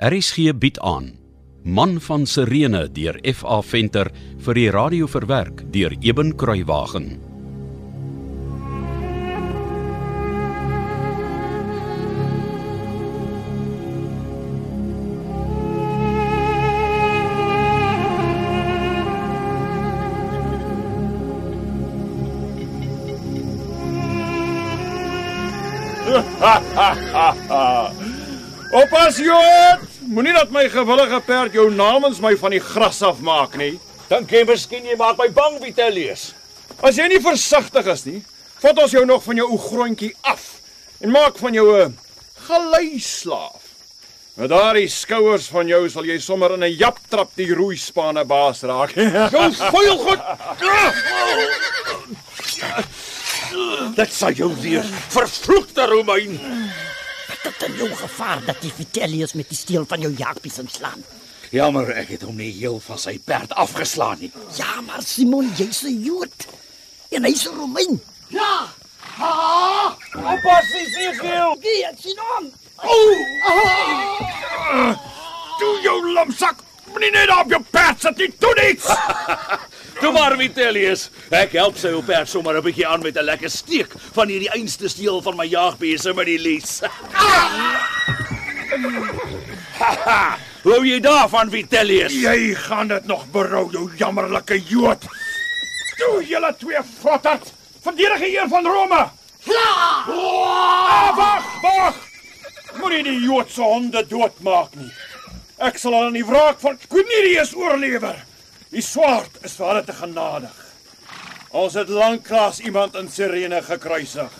RSG bied aan Man van Sirene deur F.A. Venter vir die radio verwerk deur Eben Kruiwagen. Oppas Jood! Moenie dat my gewillige perd jou namens my van die gras afmaak nie. Dink jy miskien jy maak my bang, Vitellius? As jy nie versigtig is nie, vat ons jou nog van jou ou grondjie af en maak van jou 'n geleislaaf. Met daardie skouers van jou sal jy sommer in 'n jap trap die roeispane baas raak. Jou vuil goed. Dit sal jou weer vervloekte Romein. Dit is jou gevaar dat die Vitellius met die steel van jou jagpies inslaan. Jammer ek het hom nie heel van sy perd afgeslaan nie. Ja, maar Simon, jy's 'n Jood. En hy's 'n Romein. Ja. Ha! Oppas. Gee, ek sien hom. Toe jou lamsak. Moenie net op jou perd sit nie. Doen iets. Toe maar Vitellius. Ek help sy op perd sommer 'n bietjie aan met 'n lekker steek van hierdie einste steel van my jaagbese met die lies. Haha. Hoe jy daarvan Vitellius? Jy gaan dit nog berou, jou jammerlike Jood. Toe julle twee frotterd. Verdedig die eer van Rome. Ah, wag, wag. Moenie die Joodse honde doodmaak nie. Ek sal aan die wraak van Cornelius oorlewer. Die swaard is vir hulle te genadig. Ons het lanklaas iemand in Sirene gekruisig.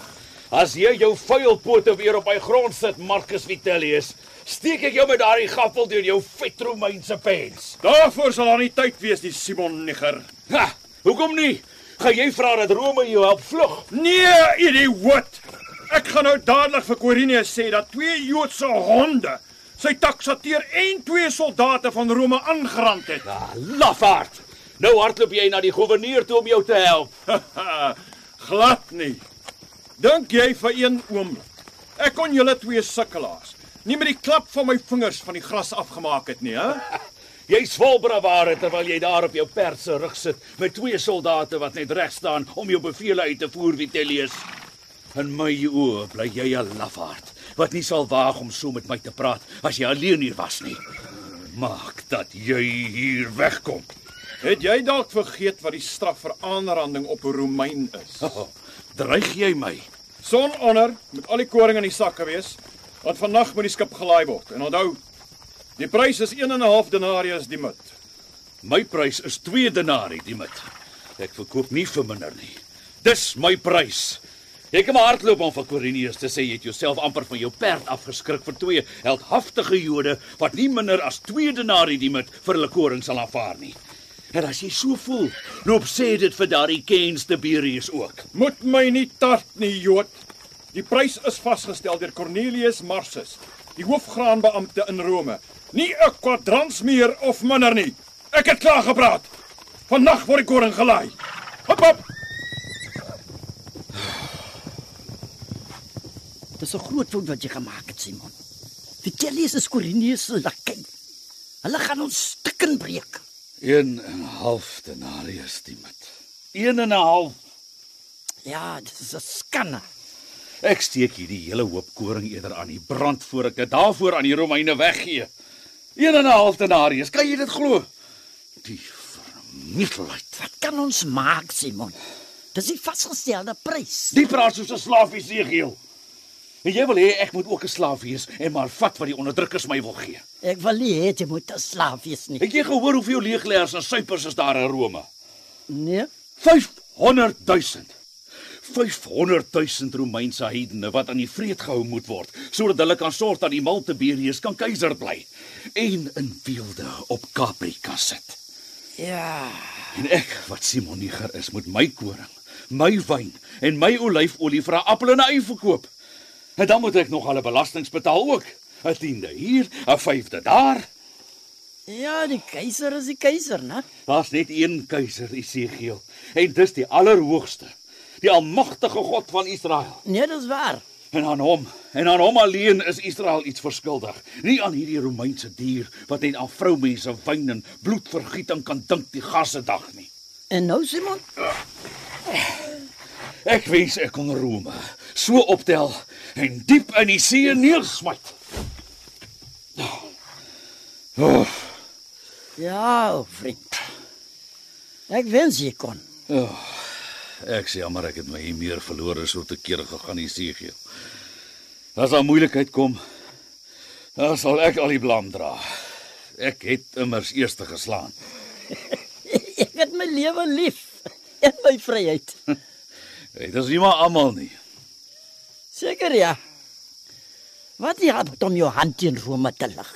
As jy jou vuil pote weer op my grond sit, Marcus Vitellius, steek ek jou met daardie gaffel deur jou vet Romeinse pens. Daarvoor sal daar nie tyd wees, die Simon nigger. Ha, hoekom nie? Gaan jy vra dat Rome jou help vlug? Nee, idioot. Ek gaan nou dadelik vir Quirinius sê dat twee Joodse honde sy taksateer en twee soldate van Rome aangerand het. Ah, lafaard. Nou hardloop jy na die goewerneur toe om jou te help. Glad nie. Dink jy vir een oomblik ek kon julle twee sukkelaars nie met die klap van my vingers van die gras afgemaak het nie, hè? Jy's vol bravade terwyl jy daar op jou perd se rug sit met twee soldate wat net reg staan om jou bevele uit te voer, Vitellius. In my oë bly jy 'n lafaard wat nie sal waag om so met my te praat as jy alleen hier was nie. Maak dat jy hier wegkom. Het jy dalk vergeet wat die straf vir aanranding op 'n Romein is? Oh, dreig jy my? Son onder met al die koring in die sakke wees, want vannag moet die skip gelaai word. En onthou, die prys is 1 en 'n half denarius die mut. My prys is 2 denarii die mit. Ek verkoop nie vir minder nie. Dis my prys. Jy kan maar hardloop om vir Quirinius te sê jy het jouself amper van jou perd afgeskrik vir twee heldhaftige Jode wat nie minder as 2 denarii die mit vir hulle koring sal aanvaar nie. En as jy so voel, loop sê dit vir daardie Kens Tiberius ook. Moet my nie tart nie, Jood. Die prys is vasgestel deur Cornelius Marsus, die hoofgraanbeampte in Rome. Nie 'n kwadrans meer of minder nie. Ek het klaar gepraat. Vannag word die koring gelaai. Hop hop. Dis 'n groot fout wat jy gemaak het, Simon. Vitellius is Quirinius se lakai. Hulle gaan ons stukken breek. 1 en 'n half denarius die mit. 1 en 'n half. Ja, dit is 'n skande. Ek steek hierdie hele hoop koring eerder aan die brand voor ek dit daarvoor aan die Romeine weggee. 1 en 'n half denarius, kan jy dit glo? Die vernietigheid. Wat kan ons maak, Simon? Dis die vasgestelde prys. Die praat soos 'n slaaf Esegiel. En jy wil hê ek moet ook 'n slaaf wees en maar vat wat die onderdrukkers my wil gee. Ek wil nie hê jy moet 'n slaaf wees nie. Het jy gehoor hoeveel leegleers en suipers is daar in Rome? Nee. 500 000. 500 000 Romeinse heidene wat aan die vreed gehou moet word sodat hulle kan sorg dat die Malteberius kan keiser bly en in weelde op Capri kan sit. Ja. En ek wat Simoniger is, moet my koring, my wyn en my olyfolie vir 'n appel en 'n ei verkoop. En dan moet ek nog alle belastings betaal ook. 'n Tiende hier, 'n vyfde daar. Ja, die keiser is die keiser, né? Daar's net een keiser, Esegiel, en dis die allerhoogste, die almagtige God van Israel. Nee, dis waar. En aan hom, en aan hom alleen is Israel iets verskuldig. Nie aan hierdie Romeinse dier wat net aan vroumense wyn en bloedvergieting kan dink die gasse dag nie. En nou Simon, Ek wens ek kon Rome so optel en diep in die see neersmyt. Oh, ja, vriend. Ek wens jy kon. ek sê jammer ek het my hier meer verlore so te kere gegaan die see gee. As daar moeilikheid kom, dan sal ek al die blame dra. Ek het immers eerste geslaan. Ek het my lewe lief en my vryheid. Dit is nie maar almal nie. Seker ja. Wat jy het om jou hand teen Rome te lig.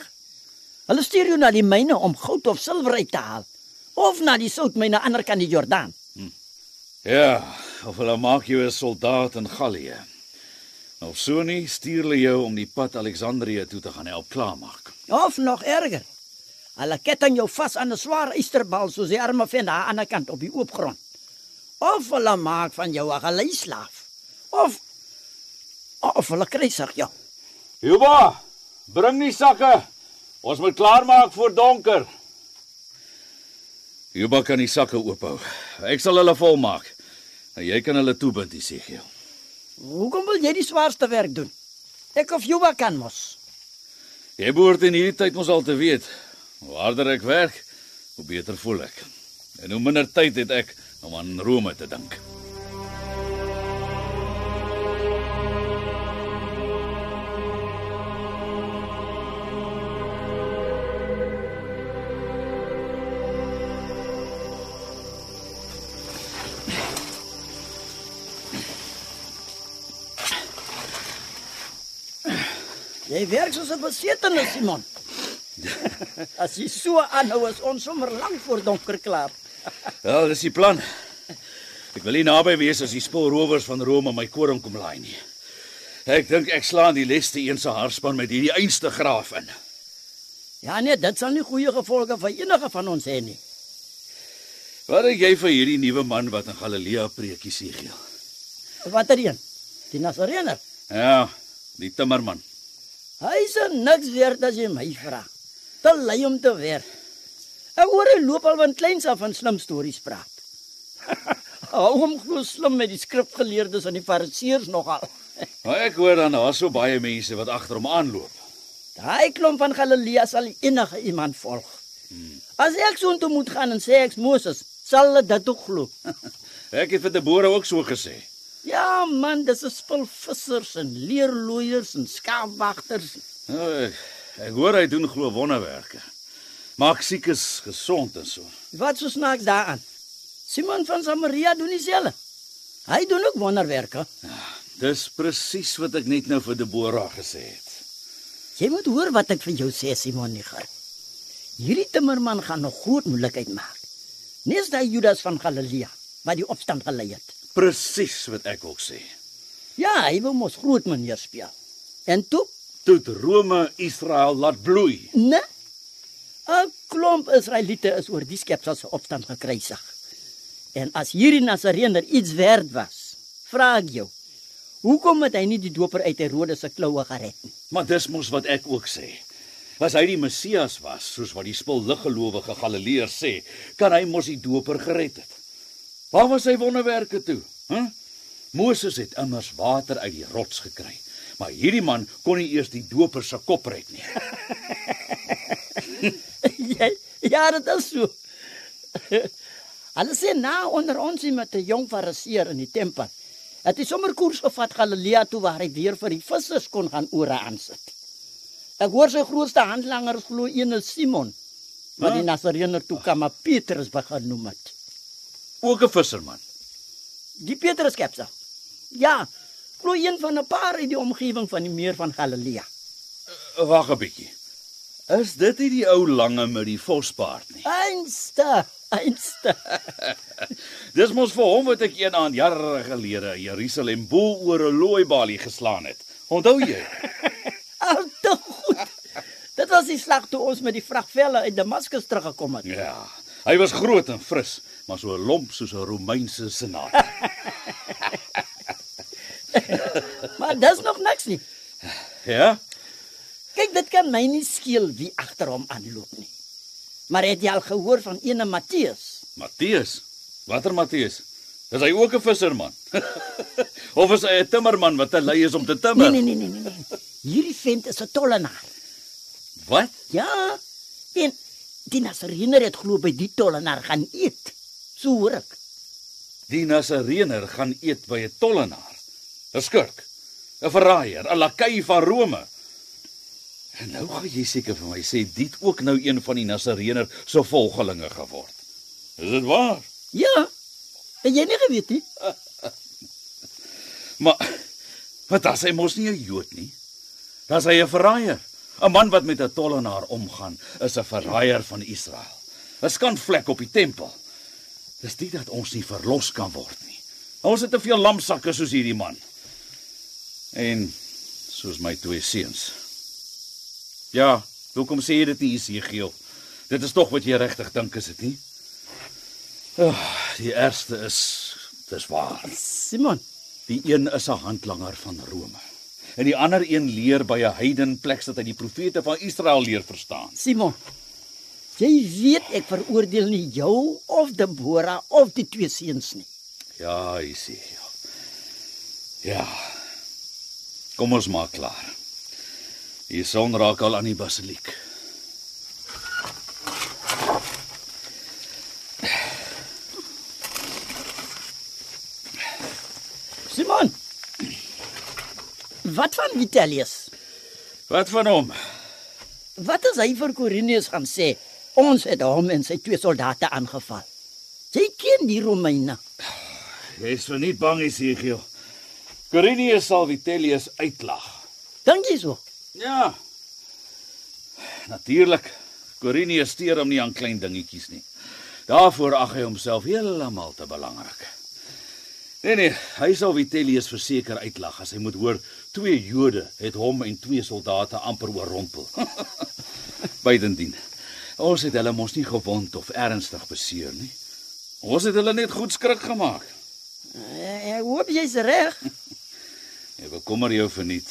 Hulle stuur jou na die myne om goud of silwer uit te haal of na die soutmyne aan die ander kant die Jordaan. Ja, of hulle maak jou 'n soldaat in Gallië. Of so nie, stuur hulle jou om die pad Alexandrië toe te gaan help klaarmaak. Of nog erger. Hulle ketting jou vas aan 'n swaar ysterbal soos die arme vent aan die ander kant op die oop grond. Of hulle maak van jou 'n geleislaaf. Of of hulle kruisig jou. Juba, bring die sakke. Ons moet klaarmaak voor donker. Juba kan die sakke oophou. Ek sal hulle volmaak. En jy kan hulle toebind, Isigiel. Hoekom wil jy die swaarste werk doen? Ek of Juba kan mos. Jy behoort in hierdie tyd mos al te weet, hoe harder ek werk, hoe beter voel ek. En hoe minder tyd het ek om aan Rome te dink. Jy werk soos 'n besetene, Simon. As jy so aanhou, is ons sommer lank voor donker klaar. Wel, dis die plan. Ek wil nie naby wees as die spoorrowers van Rome my koring kom laai nie. Ek dink ek slaan die leste een se haarspan met hierdie einste graaf in. Ja nee, dit sal nie goeie gevolge vir enige van ons hê nie. Wat dink jy vir hierdie nuwe man wat in Galilea preekie Sigiel? Watter een? Die Nasarener. Ja, die timmerman. Hy is er niks werd as jy my vra. Te lui om te werk. Ek hoor hy loop al van kleins af van slim stories praat. Hou hom glo slim met die skrifgeleerdes en die fariseërs nogal. Maar ek hoor dan daar so baie mense wat agter hom aanloop. Daai klomp van Galilea sal enige iemand volg. As ek so intoe moet gaan en sê ek's Moses, sal hulle dit ook glo. Ek het vir Debora ook so gesê. Ja man, dis 'n spul vissers en leerloeiers en skaapwagters. Nou, ek, ek hoor hy doen glo wonderwerke. Maak siekes gesond en so. Wat so snaaks daaraan? Simon van Samaria doen dieselfde. Hy doen ook wonderwerke. Dis presies wat ek net nou vir Debora gesê het. Jy moet hoor wat ek vir jou sê Simon Niger. Hierdie timmerman gaan nog groot moeilikheid maak. Nes daai Judas van Galilea wat die opstand gelei het. Presies wat ek ook sê. Ja, hy wil mos groot meneer speel. En toe, Toe Rome Israel laat bloei. ne? 'n Klomp Israeliete is oor die skepsel se opstand gekruisig. En as hierdie Nasarener iets werd was, vra ek jou, hoekom het hy nie die doper uit Herodes se kloue gered nie? Maar dis mos wat ek ook sê. As hy die Messias was, soos wat die spul liggelowige Galileërs sê, kan hy mos die doper gered het. Waar was sy wonderwerke toe? H? Huh? Moses het immers water uit die rots gekry, maar hierdie man kon nie eers die doper se kop red nie. ja, ja, dit is so. Hulle sê na onder ons met 'n jong fariseer in die tempel. Het hy sommer koers gevat Galilea toe waar hy weer vir die vissers kon gaan ore aansit. Ek hoor sy grootste handlanger glo een is Simon. Wat Ja. die Nasarener toe kom maar Petrus begin noem het. Ook 'n visserman. Die Petrus kapsel. Ja, glo een van 'n paar uit die omgewing van die meer van Galilea. Uh, Wag 'n bietjie. Is dit nie die ou lange met die vospaard nie? Einste, einste. Dis mos vir hom wat ek een aand jare gelede in Jerusalem bo oor 'n looibalie geslaan het. Onthou jy? Al te goed. Dit was die slag toe ons met die vragvelle uit Damaskus teruggekom het. Ja. Hy was groot en fris, maar so lomp soos 'n Romeinse senator. maar dis nog niks nie. Ja? Kyk, dit kan my nie skeel wie agter hom aanloop nie. Maar het jy al gehoor van ene Matteus? Matteus. Watter Matteus? Is hy ook 'n visserman? of is hy 'n timmerman wat te lui is om te timmer? Nee, nee, nee, nee, nee. Hierdie vent is 'n tollenaar. Wat? Ja. En die Nasareener het glo by die tollenaar gaan eet. So hoor ek. Die Nasareener gaan eet by 'n tollenaar. 'n Skurk. 'n Verraaier, 'n lakei van Rome. En nou gaan jy seker vir my sê dit ook nou een van die Nasareener se volgelinge geword. Is dit waar? Ja. Het jy nie geweet nie? Maar wat as hy mos nie 'n Jood nie? Das hy 'n verraaier. 'n Man wat met 'n tollenaar omgaan, is 'n verraaier van Israel. 'n Skandvlek op die tempel. Dis dit dat ons nie verlos kan word nie. Ons het te veel lamsakke soos hierdie man. En soos my twee seuns. Ja, hoekom sê jy dit nie Jesegiel? Dit is tog wat jy regtig dink is dit nie? Oh, die eerste is dis waar. Simon, Die een is 'n handlanger van Rome. En die ander een leer by 'n heiden plek dat hy die profete van Israel leer verstaan. Simon. Jy weet ek veroordeel nie jou of Debora of die twee seuns nie. Ja, hy sê. Ja. Kom ons maak klaar. Die son raak al aan die basiliek. Simon. Wat van Vitellius? Wat van hom? Wat as hy vir Corinius gaan sê ons het hom en sy twee soldate aangeval? Jy ken die Romeine. Jy's vir nie bang Esegiel. Quirinius sal Vitellius uitlag. Dink jy so? Ja. Natuurlik. Quirinius steur hom nie aan klein dingetjies nie. Daarvoor ag hy homself heeltemal te belangrik. Nee nee, hy sal Vitellius verseker uitlag as hy moet hoor twee Jode het hom en twee soldate amper oorrompel. Buitendien, ons het hulle mos nie gewond of ernstig beseer nie. Ons het hulle net goed skrik gemaak. Eh, Ek hoop jy's reg. Ek bekommer jou verniet.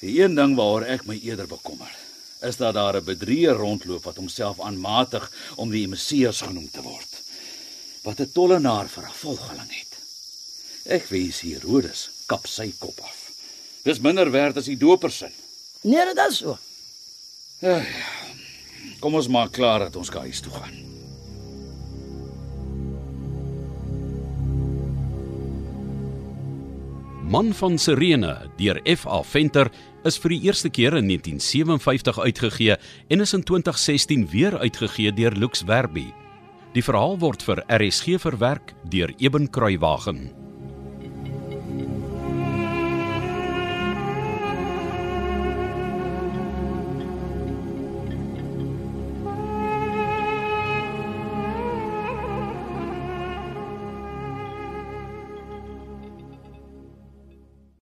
Die een ding waaroor ek my eerder bekommer, is dat daar 'n bedrieger rondloop wat homself aanmatig om die Messias genoem te word. Wat 'n tollenaar vir 'n volgeling het. Ek wens Herodes kap sy kop af. Dis minder werd as die dopersin. Nee, dit is so. Kom ons maak klaar dat ons huis toe gaan. Man van Sirene deur F.A. Venter is vir die eerste keer in 1957 uitgegee en is in 2016 weer uitgegee deur Lux Werby. Die verhaal word vir RSG verwerk deur Eben Kruiwagen.